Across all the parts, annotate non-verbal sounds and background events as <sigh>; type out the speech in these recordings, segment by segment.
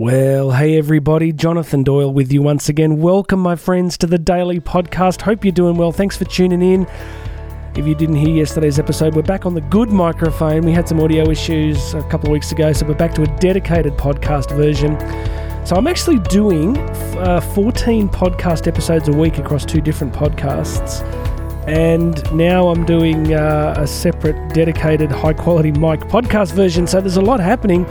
Well, hey everybody, Jonathan Doyle with you once again. Welcome, my friends, to the daily podcast. Hope you're doing well. Thanks for tuning in. If you didn't hear yesterday's episode, we're back on the good microphone. We had some audio issues a couple of weeks ago, so we're back to a dedicated podcast version. So I'm actually doing uh, 14 podcast episodes a week across two different podcasts. And now I'm doing uh, a separate, dedicated, high quality mic podcast version. So there's a lot happening,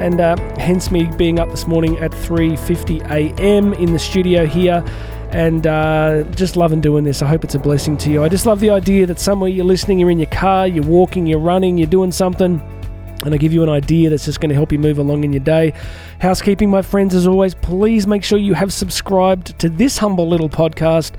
and uh, hence me being up this morning at 3:50 a.m. in the studio here, and uh, just loving doing this. I hope it's a blessing to you. I just love the idea that somewhere you're listening, you're in your car, you're walking, you're running, you're doing something and I give you an idea that's just going to help you move along in your day. Housekeeping, my friends, as always, please make sure you have subscribed to this humble little podcast.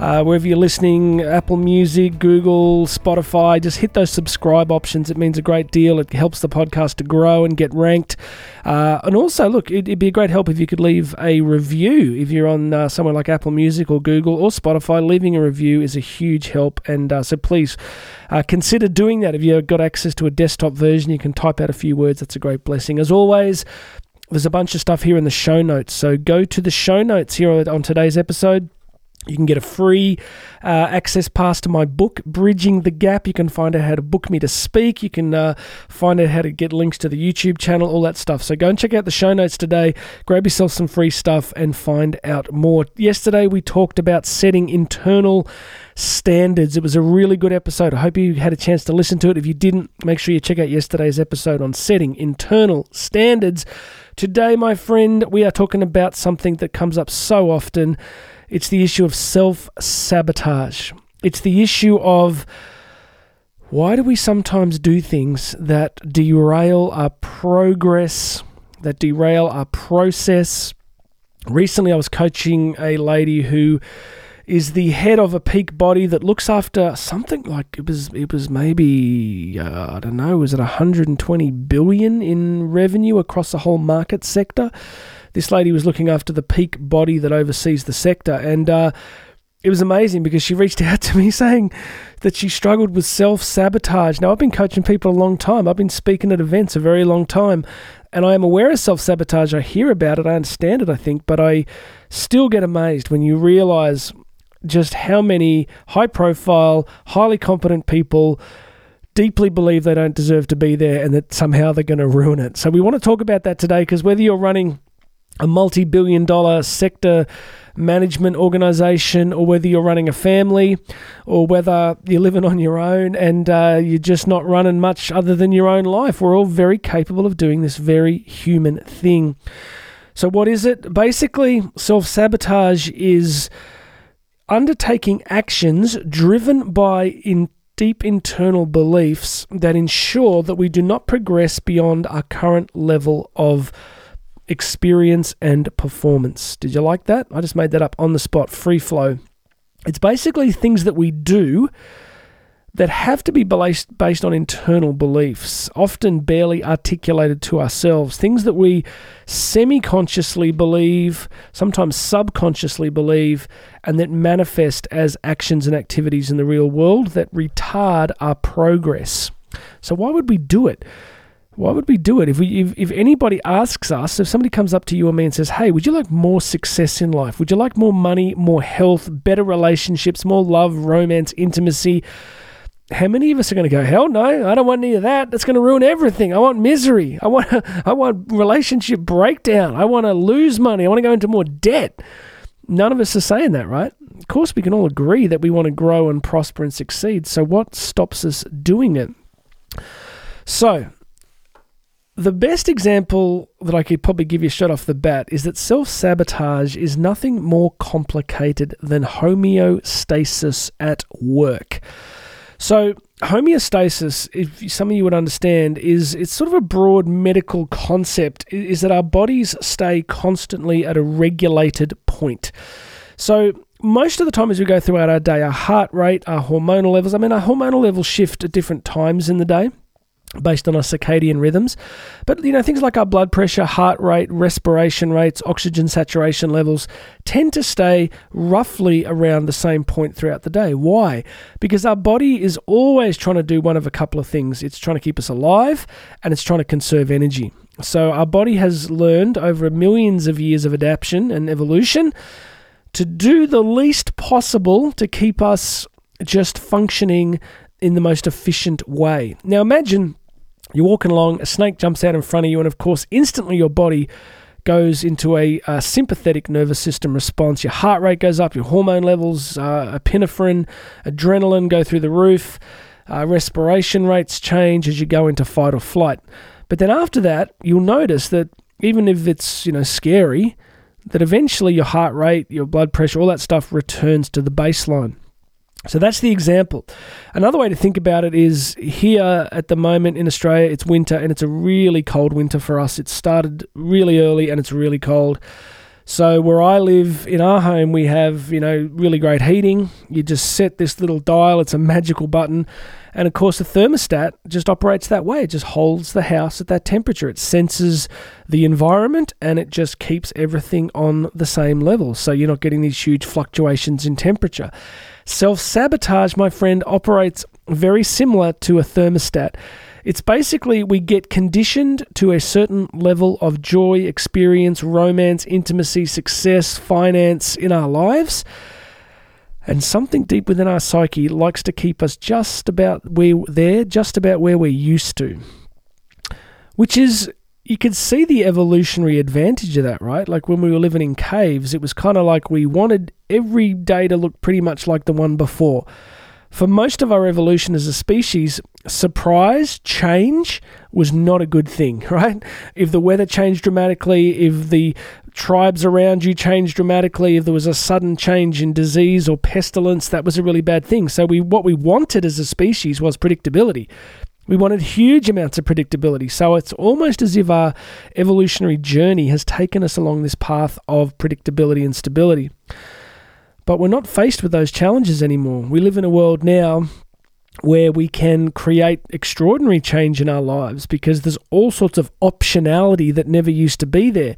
Uh, wherever you're listening, Apple Music, Google, Spotify, just hit those subscribe options. It means a great deal. It helps the podcast to grow and get ranked. Uh, and also, look, it, would be a great help if you could leave a review. If you're on uh, somewhere like Apple Music or Google or Spotify, leaving a review is a huge help. And uh, so please uh, consider doing that. If you've got access to a desktop version, you can type out a few words. That's a great blessing. As always, there's a bunch of stuff here in the show notes. So go to the show notes here on today's episode you can get a free uh, access pass to my book, Bridging the Gap. You can find out how to book me to speak. You can uh, find out how to get links to the YouTube channel, all that stuff. So go and check out the show notes today. Grab yourself some free stuff and find out more. Yesterday, we talked about setting internal standards. It was a really good episode. I hope you had a chance to listen to it. If you didn't, make sure you check out yesterday's episode on setting internal standards. Today, my friend, we are talking about something that comes up so often it's the issue of self sabotage. It's the issue of why do we sometimes do things that derail our progress, that derail our process? Recently, I was coaching a lady who is the head of a peak body that looks after something like it was it was maybe uh, I don't know was it 120 billion in revenue across the whole market sector this lady was looking after the peak body that oversees the sector. And uh, it was amazing because she reached <laughs> out to me saying that she struggled with self sabotage. Now, I've been coaching people a long time, I've been speaking at events a very long time. And I am aware of self sabotage. I hear about it, I understand it, I think, but I still get amazed when you realize just how many high profile, highly competent people deeply believe they don't deserve to be there and that somehow they're going to ruin it. So, we want to talk about that today because whether you're running a multi billion dollar sector management organization, or whether you're running a family, or whether you're living on your own and uh, you're just not running much other than your own life. We're all very capable of doing this very human thing. So, what is it? Basically, self sabotage is undertaking actions driven by in deep internal beliefs that ensure that we do not progress beyond our current level of experience, and performance. Did you like that? I just made that up on the spot, free flow. It's basically things that we do that have to be based, based on internal beliefs, often barely articulated to ourselves, things that we semi consciously believe, sometimes subconsciously believe, and that manifest as actions and activities in the real world that retard our progress. So, why would we do it? Why would we do it? If we if, if anybody asks us, if somebody comes up to you or me and says, "Hey, would you like more success in life? Would you like more money, more health, better relationships, more love, romance, intimacy?" How many of us are going to go, "Hell no, I don't want any of that. That's going to ruin everything. I want misery. I want I want relationship breakdown. I want to lose money. I want to go into more debt." None of us are saying that, right? Of course, we can all agree that we want to grow and prosper and succeed. So, what stops us doing it? So, the best example that I could probably give you straight off the bat is that self sabotage is nothing more complicated than homeostasis at work. So, homeostasis, if some of you would understand, is it's sort of a broad medical concept, is that our bodies stay constantly at a regulated point. So, most of the time as we go throughout our day, our heart rate, our hormonal levels, I mean, our hormonal levels shift at different times in the day based on our circadian rhythms. But you know, things like our blood pressure, heart rate, respiration rates, oxygen saturation levels tend to stay roughly around the same point throughout the day. Why? Because our body is always trying to do one of a couple of things. It's trying to keep us alive and it's trying to conserve energy. So our body has learned over millions of years of adaptation and evolution to do the least possible to keep us just functioning in the most efficient way. Now imagine you're walking along, a snake jumps out in front of you, and of course, instantly your body goes into a, a sympathetic nervous system response. Your heart rate goes up, your hormone levels, uh, epinephrine, adrenaline go through the roof, uh, respiration rates change as you go into fight or flight. But then after that, you'll notice that even if it's you know scary, that eventually your heart rate, your blood pressure, all that stuff returns to the baseline. So that's the example. Another way to think about it is here at the moment in Australia, it's winter and it's a really cold winter for us. It started really early and it's really cold. So where I live in our home, we have you know really great heating. You just set this little dial; it's a magical button, and of course the thermostat just operates that way. It just holds the house at that temperature. It senses the environment and it just keeps everything on the same level. So you're not getting these huge fluctuations in temperature. Self sabotage, my friend, operates very similar to a thermostat. It's basically we get conditioned to a certain level of joy, experience, romance, intimacy, success, finance in our lives. And something deep within our psyche likes to keep us just about where there, just about where we're used to. Which is you could see the evolutionary advantage of that, right? Like when we were living in caves, it was kind of like we wanted every day to look pretty much like the one before for most of our evolution as a species, surprise, change was not a good thing, <laughs> right? If the weather changed dramatically, if the tribes around you changed dramatically, if there was a sudden change in disease or pestilence, that was a really bad thing. So we what we wanted as a species was predictability. We wanted huge amounts of predictability. So it's almost as if our evolutionary journey has taken us along this path of predictability and stability. But we're not faced with those challenges anymore. We live in a world now where we can create extraordinary change in our lives because there's all sorts of optionality that never used to be there.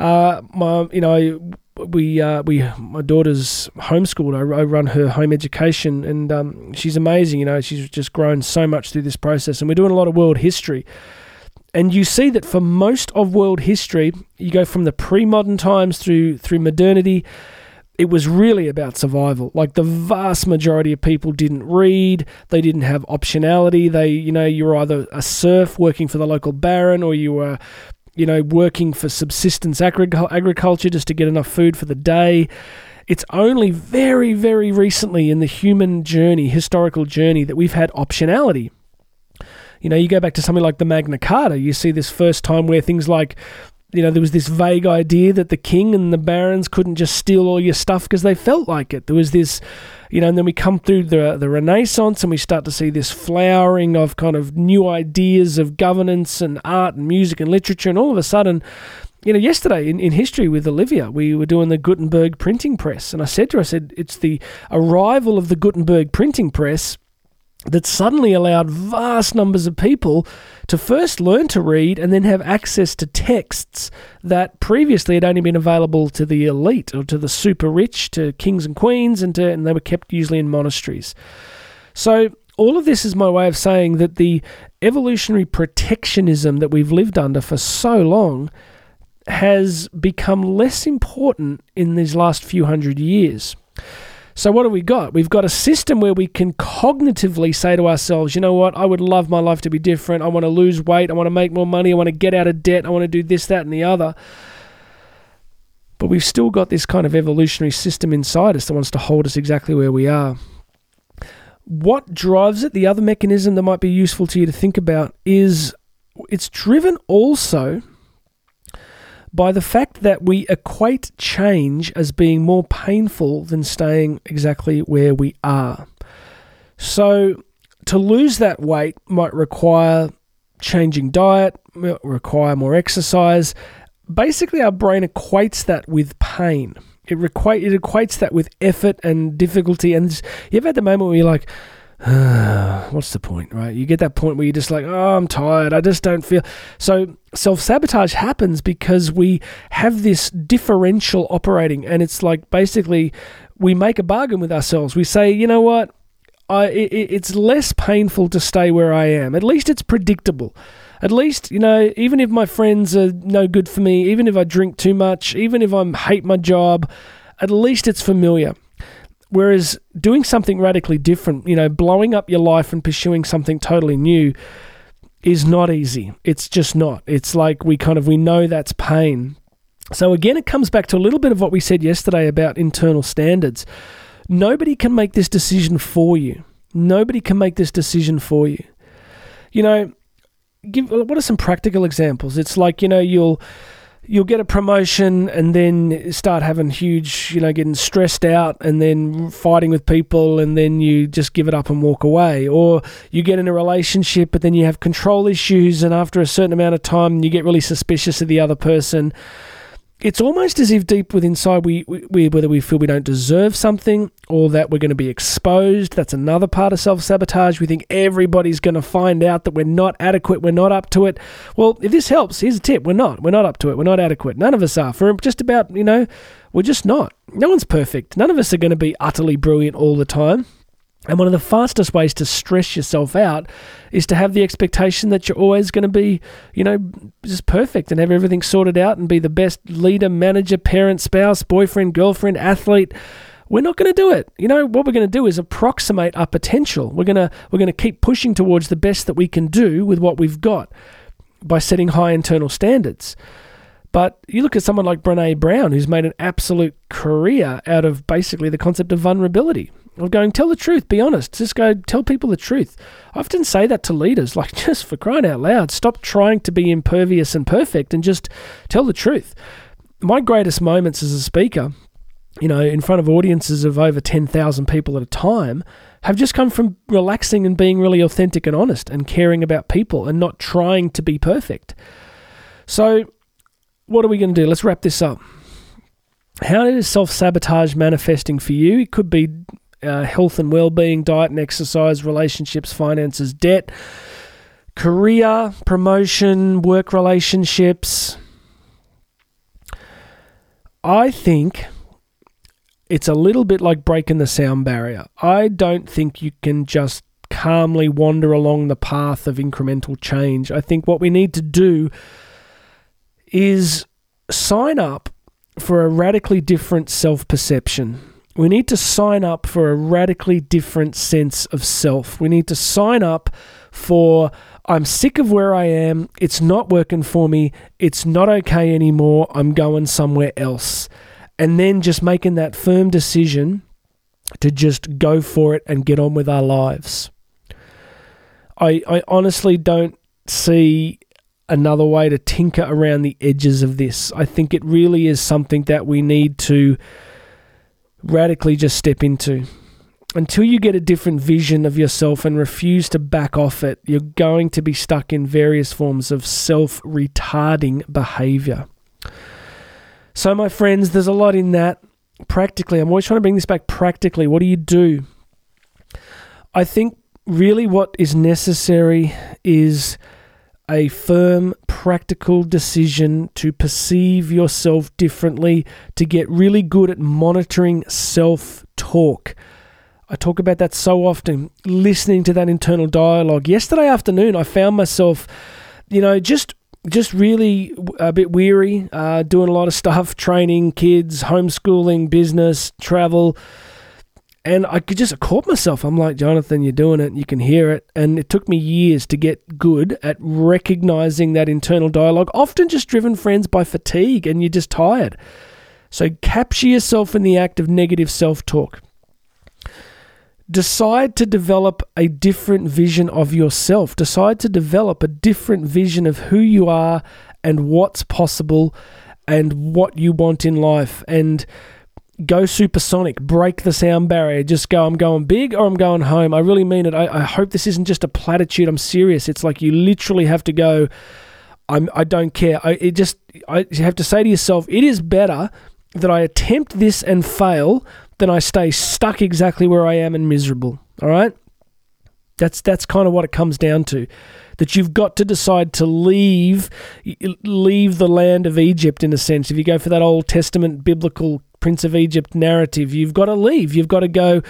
Uh, my, you know, we uh, we my daughter's homeschooled. I, I run her home education, and um, she's amazing. You know, she's just grown so much through this process, and we're doing a lot of world history. And you see that for most of world history, you go from the pre-modern times through through modernity it was really about survival. Like the vast majority of people didn't read, they didn't have optionality. They, you know, you were either a serf working for the local baron or you were, you know, working for subsistence agriculture just to get enough food for the day. It's only very, very recently in the human journey, historical journey, that we've had optionality. You know, you go back to something like the Magna Carta, you see this first time where things like you know, there was this vague idea that the king and the barons couldn't just steal all your stuff because they felt like it. There was this, you know, and then we come through the the Renaissance and we start to see this flowering of kind of new ideas of governance and art and music and literature, and all of a sudden, you know, yesterday in, in history with Olivia, we were doing the Gutenberg printing press, and I said to her, I said, it's the arrival of the Gutenberg printing press that suddenly allowed vast numbers of people to first learn to read and then have access to texts that previously had only been available to the elite or to the super rich, to kings and queens, and, to, and they were kept usually in monasteries. So, all of this is my way of saying that the evolutionary protectionism that we've lived under for so long has become less important in these last few hundred years. So, what have we got? We've got a system where we can cognitively say to ourselves, you know what, I would love my life to be different. I want to lose weight. I want to make more money. I want to get out of debt. I want to do this, that, and the other. But we've still got this kind of evolutionary system inside us that wants to hold us exactly where we are. What drives it, the other mechanism that might be useful to you to think about, is it's driven also by the fact that we equate change as being more painful than staying exactly where we are. So, to lose that weight might require changing diet, require more exercise. Basically, our brain equates that with pain. It, equate, it equates that with effort and difficulty. And you ever had the moment where you're like, <sighs> what's the point, right? You get that point where you're just like, oh, I'm tired. I just don't feel. So self sabotage happens because we have this differential operating, and it's like basically we make a bargain with ourselves. We say, you know what? I, it, it's less painful to stay where I am. At least it's predictable. At least, you know, even if my friends are no good for me, even if I drink too much, even if I hate my job, at least it's familiar. Whereas doing something radically different, you know, blowing up your life and pursuing something totally new is not easy. It's just not. It's like we kind of we know that's pain. So again, it comes back to a little bit of what we said yesterday about internal standards. Nobody can make this decision for you. Nobody can make this decision for you. You know, give what are some practical examples? It's like, you know, you'll you'll get a promotion and then start having huge, you know, getting stressed out and then fighting with people and then you just give it up and walk away. Or you get in a relationship but then you have control issues and after a certain amount of time you get really suspicious of the other person it's almost as if deep within inside we, we whether we feel we don't deserve something or that we're going to be exposed. That's another part of self-sabotage. We think everybody's going to find out that we're not adequate we're not up to it. Well if this helps here's a tip. We're not. We're not up to it. We're not adequate. None of us are. For just about you know we're just not. No one's perfect. None of us are going to be utterly brilliant all the time and one of the fastest ways to stress yourself out is to have the expectation that you're always going to be, you know, just perfect and have everything sorted out and be the best leader, manager, parent, spouse, boyfriend, girlfriend, athlete. We're not going to do it. You know, what we're going to do is approximate our potential. We're going to we're going to keep pushing towards the best that we can do with what we've got by setting high internal standards. But you look at someone like Brene Brown, who's made an absolute career out of basically the concept of vulnerability of going, tell the truth, be honest, just go tell people the truth. I often say that to leaders, <laughs> like just for crying out loud, stop trying to be impervious and perfect and just tell the truth. My greatest moments as a speaker, you know, in front of audiences of over 10,000 people at a time, have just come from relaxing and being really authentic and honest and caring about people and not trying to be perfect. So, what are we going to do? Let's wrap this up. How is self sabotage manifesting for you? It could be uh, health and well-being, diet and exercise, relationships, finances, debt, career, promotion, work relationships. I think it's a little bit like breaking the sound barrier. I don't think you can just calmly wander along the path of incremental change. I think what we need to do is sign up for a radically different self perception. We need to sign up for a radically different sense of self. We need to sign up for I'm sick of where I am. It's not working for me. It's not okay anymore. I'm going somewhere else. And then just making that firm decision to just go for it and get on with our lives. I, I honestly don't see another way to tinker around the edges of this. I think it really is something that we need to radically just step into. Until you get a different vision of yourself and refuse to back off it, you're going to be stuck in various forms of self retarding behavior. So, my friends, there's a lot in that. Practically, I'm always trying to bring this back practically. What do you do? I think really what is necessary is a firm, practical decision to perceive yourself differently, to get really good at monitoring self talk. I talk about that so often, listening to that internal dialogue. Yesterday afternoon, I found myself, you know, just just really a bit weary, uh, doing a lot of stuff, training kids, homeschooling, business, travel and I could just caught myself. I'm like, Jonathan, you're doing it. You can hear it. And it took me years to get good at recognizing that internal dialogue, often just driven, friends, by fatigue and you're just tired. So capture yourself in the act of negative self talk. Decide to develop a different vision of yourself. Decide to develop a different vision of who you are and what's possible and what you want in life. And go supersonic, break the sound barrier, just go, I'm going big or I'm going home. I really mean it. I, I hope this isn't just a platitude. I'm serious. It's like you literally have to go, I'm, I don't care. I, it just, I you have to say to yourself, it is better that I attempt this and fail than I stay stuck exactly where I am and miserable. All right? That's, that's kind of what it comes down to that you've got to decide to leave leave the land of Egypt in a sense. If you go for that Old Testament biblical Prince of Egypt narrative, you've got to leave. You've got to go.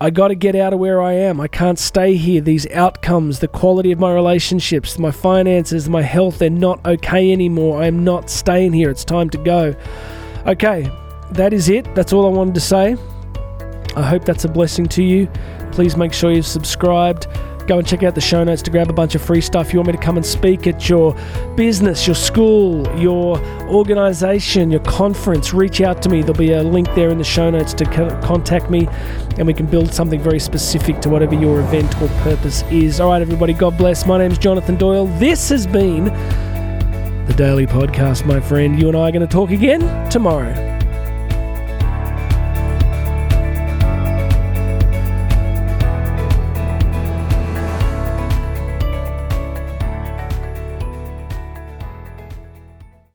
I got to get out of where I am. I can't stay here. These outcomes, the quality of my relationships, my finances, my health, they're not okay anymore. I am not staying here. It's time to go. Okay, that is it. That's all I wanted to say. I hope that's a blessing to you. Please make sure you've subscribed. Go and check out the show notes to grab a bunch of free stuff. You want me to come and speak at your business, your school, your organization, your conference, reach out to me. There'll be a link there in the show notes to contact me and we can build something very specific to whatever your event or purpose is. All right, everybody, God bless. My name's Jonathan Doyle. This has been the Daily Podcast, my friend. You and I are going to talk again tomorrow.